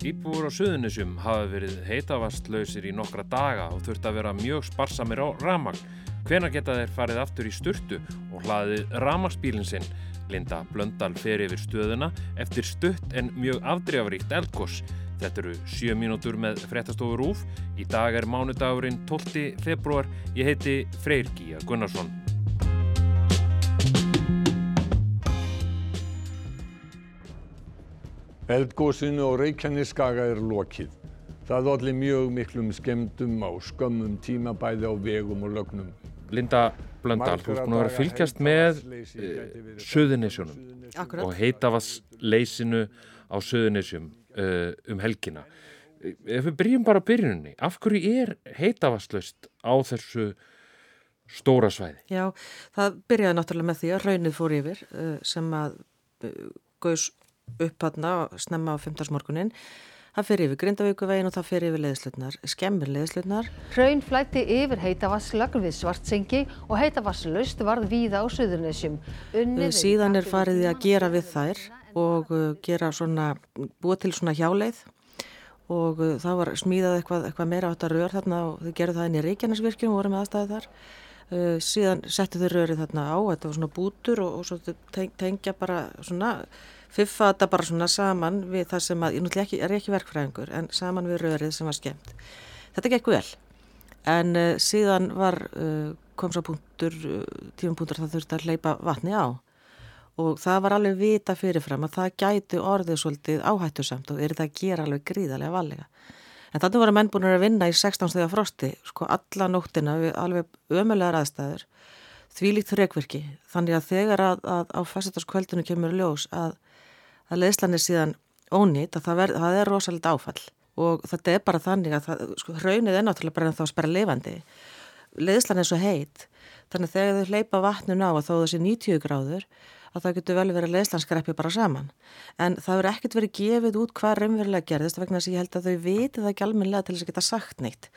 Íbúur á Suðunisjum hafa verið heitavastlausir í nokkra daga og þurft að vera mjög sparsamir á ramagn. Hvena geta þeir farið aftur í sturtu og hlaðið ramagsbílinn sinn? Linda Blöndal fer yfir stöðuna eftir stutt en mjög afdreyfaríkt eldkos. Þetta eru 7 mínútur með fréttastofur úf. Í dag er mánudagurinn 12. februar. Ég heiti Freyr Gíja Gunnarsson. Eldgósinu á Reykjaneskaga er lokið. Það olli mjög miklum skemmdum á skömmum tíma bæði á vegum og lögnum. Linda Blöndal, þú ert búin að vera að fylgjast með uh, Suðunisjónum og heitavassleysinu á Suðunisjum uh, um helgina. Ef við byrjum bara byrjunni, af hverju er heitavasslaust á þessu stóra svæði? Já, það byrjaði náttúrulega með því að raunnið fór yfir sem að gauðs upp hann snemma á 15. morgunin Það fyrir yfir Grindavíkuvegin og það fyrir yfir leðslutnar, skemmir leðslutnar. Hraun flætti yfir heitavasslögn við svartsengi og heitavasslaust varð víða á Suðurnesjum. Síðan er farið að gera við þær og uh, gera svona, búa til svona hjáleið og uh, það var smíðað eitthvað, eitthvað meira átt að rör þarna og þau gerðu það inn í Reykjanesvirkjum og voru með aðstæði þar. Uh, síðan settu þau rörið þarna á, þetta var svona bútur og, og svo tengja bara svona fiffa þetta bara svona saman við það sem að, ég náttúrulega ekki, er ekki verkfræðingur en saman við rörið sem var skemmt. Þetta gekk vel. En uh, síðan var uh, kom svo punktur, uh, tífumpunktur það þurfti að hleypa vatni á. Og það var alveg vita fyrirfram að það gæti orðið svolítið áhættu samt og er þetta að gera alveg gríðarlega valega en þannig voru menn búin að vinna í 16 stegar frosti sko alla nóttina við alveg ömulegar aðstæður því líkt þrjökverki þannig að þegar að, að á fæstarskvöldinu kemur ljós að að leðslan er síðan ónýtt að það, ver, það er rosalega áfall. Og þetta er bara þannig að það, sko, hraunið er náttúrulega bara en þá spara lifandi leðslan er svo heit þannig að þegar þau hleypa vatnun á að þó þessi 90 gráður að það getur vel verið að leðslansgreppi bara saman. En það verður ekkert verið gefið út hvað raunverulega gerðist vegna þess að ég held að þau viti það ekki almenlega til þess að geta sagt neitt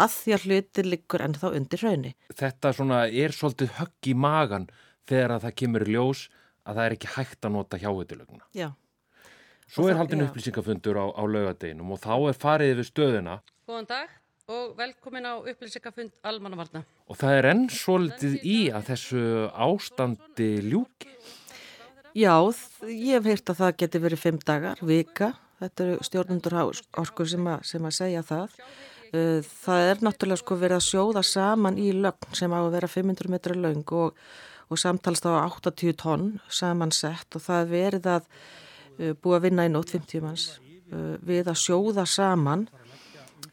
að því að hluti liggur en þá undir hrauni. Þetta svona er svolítið högg í magan þegar að það kemur ljós að það er ekki hægt að nota hjáhættulöguna Já. Svo er haldin upplýsingafundur á, á laugadeginum og þá er farið við stöðuna. Góðan dag og velkomin á upplýsingafund almannavarna. Og það er enn svolítið í að þessu ástandi ljúki. Já, ég hef heyrt að það geti verið fimm dagar, vika. Þetta eru stjórnundur áskur sem, sem að segja það. Uh, það er náttúrulega sko verið að sjóða saman í lögn sem á að vera 500 metra laung og, og samtalst á 80 tonn samansett og það verið að Eh, búið að vinna í nótt 50 manns eh, við að sjóða saman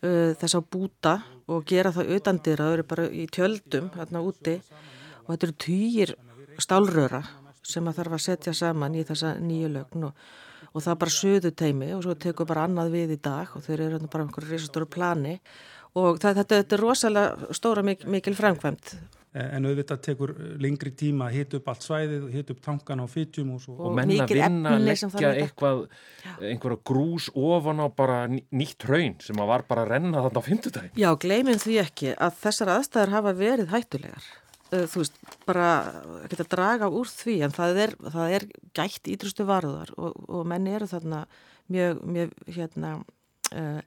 eh, þess að búta og gera það auðandir að það eru bara í tjöldum hérna úti. Og þetta eru týjir stálröra sem að þarf að setja saman í þessa nýju lögn og, og það er bara söðu teimi og svo tekur bara annað við í dag og þeir eru bara einhverju risastóru plani. Og það, þetta, þetta er rosalega stóra mikil, mikil framkvæmt en auðvitað tekur lengri tíma að hita upp allt svæðið, hita upp tankan á fytjum og, og menna vinna að leggja eitthvað, einhverja grús ofan á bara nýtt hraun sem að var bara að renna þarna á fymtudagi Já, gleyminn því ekki að þessar aðstæðar hafa verið hættulegar. Eh, þú veist, bara ekki að draga úr því en það er, það er gætt ídrustu varðar og, og menni eru þarna mjög, mjög hérna uh,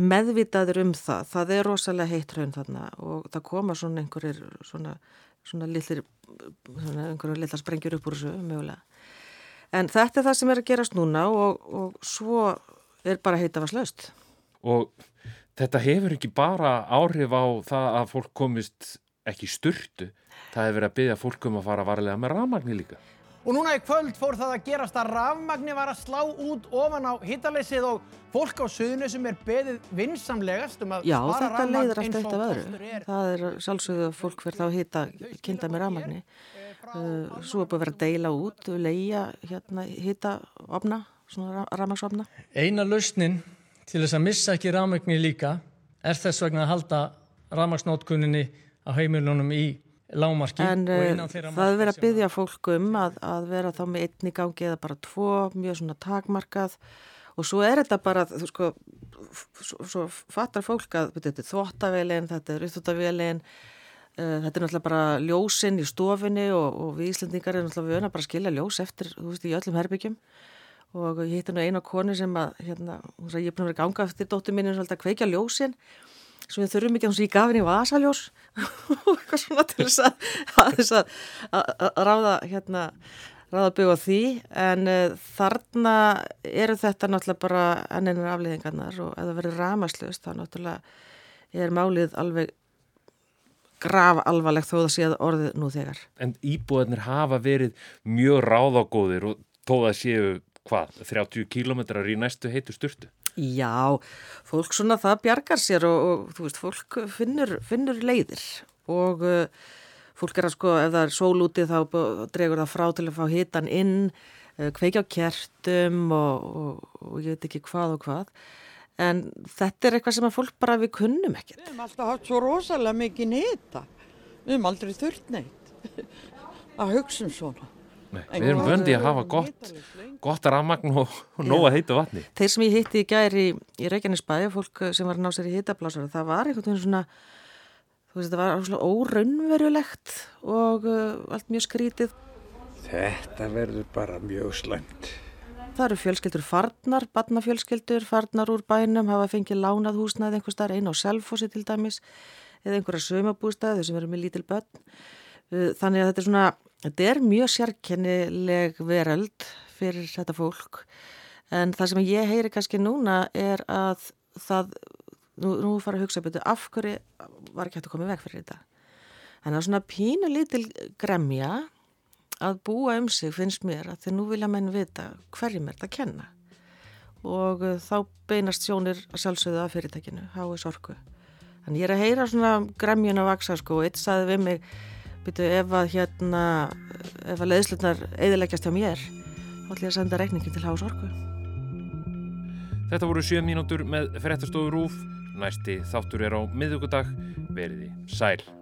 meðvitaður um það, það er rosalega heitt raun þarna og það koma svona einhverjir svona, svona lillir einhverjir lillar sprengjur upp úr þessu mögulega. En þetta er það sem er að gerast núna og, og svo er bara heita að var slaust. Og þetta hefur ekki bara áhrif á það að fólk komist ekki styrtu, það hefur verið að byggja fólk um að fara varlega með rafmagni líka. Og núna í kvöld fór það að gerast að rafmagni var að slá út ofan á hittaleysið og fólk á suðunusum er beðið vinsamlegast um að Já, spara rafmagn eins og kostur er. Já, þetta leiður alltaf eftir öðru. Það er sjálfsögðu að fólk verður þá að hitta, kynnta með rafmagni. Uh, svo er búin að vera að deila út, leia, hérna, hitta ofna, svona rafmagsofna. Eina lausnin til þess að missa ekki rafmagni líka er þess vegna að halda rafmagsnótkunninni á heimilunum í lámarki en uh, það er verið að byggja fólk um að, að vera þá með einn í gangi eða bara tvo, mjög svona takmarkað. Og svo er þetta bara þú sko, svo, svo fattar fólk að þetta er þvóttavélin, þetta er uppþvóttavélin uh, þetta er náttúrulega bara ljósinn í stofinni og, og við Íslandingar erum náttúrulega vöna bara að skilja ljós eftir, þú veist, í öllum herbyggjum og ég hitti nú einu konu sem að, hérna, hún sagði, ég er búin að vera ganga eftir dóttur minni svolítið að kveikja ljósin svo við þurfum ekki að í gafin í vasaljós og eitthvað svona til þess að, að, að, að ráða, hérna, ráða byggja því en uh, þarna eru þetta náttúrulega bara enninir afliðingarnar og ef það verður ramaslust þá náttúrulega er málið alveg graf alvarlegt þó það séð orðið nú þegar. En íbúðarnir hafa verið mjög ráðagóðir og þó það séu hvað, 30 kílometrar í næstu heitu styrtu? Já, fólk svona það bjargar sér og, og þú veist, fólk finnur, finnur leiðir og uh, fólk er að sko, ef það er sól úti þá dregur það frá til að fá hitan inn, uh, kveikja á kertum og, og, og ég veit ekki hvað og hvað. En þetta er eitthvað sem að fólk bara við kunnum ekkert. Við hefum alltaf haft svo rosalega mikið nýta. Við hefum aldrei þurft neitt að hugsa um svona. Nei, við erum vöndið að hafa gott, gott rafmagn og, og nóga heitu vatni. Þeir sem ég hitti í gæri í, í Reykjanesbæði, fólk sem var að ná sér í hittablásara, það var einhvern veginn svona, þú veist, það var svona óraunverulegt og uh, allt mjög skrítið. Þetta verður bara mjög slæmt. Það eru fjölskyldur farnar, barnafjölskyldur, farnar úr bænum, hafa fengið lánað húsnæði einhver starf, einn á selfossi til dæmis, eða einhverja sömabústæði sem eru með lítil börn. Þannig að þetta er svona, þetta er mjög sérkennileg veröld fyrir þetta fólk. En það sem ég heyri kannski núna er að það, nú, nú fara að hugsa betur, af hverju var ekki hægt að koma veg fyrir þetta. Þannig að svona pínu lítil gremja að búa um sig finnst mér að þegar nú vilja menn vita hverjum er þetta að kenna og uh, þá beinast sjónir að sjálfsögðu af fyrirtækinu, háið sorku. Þannig ég er að heyra svona gremjun að vaksa sko og eitt saði við mig, byrju ef að hérna, ef að leiðslutnar eðileggjast hjá mér, þá ætlum ég að senda reikningin til háið sorku. Þetta voru 7 mínútur með frettastóður úf, næsti þáttur er á miðugudag, veriði sæl.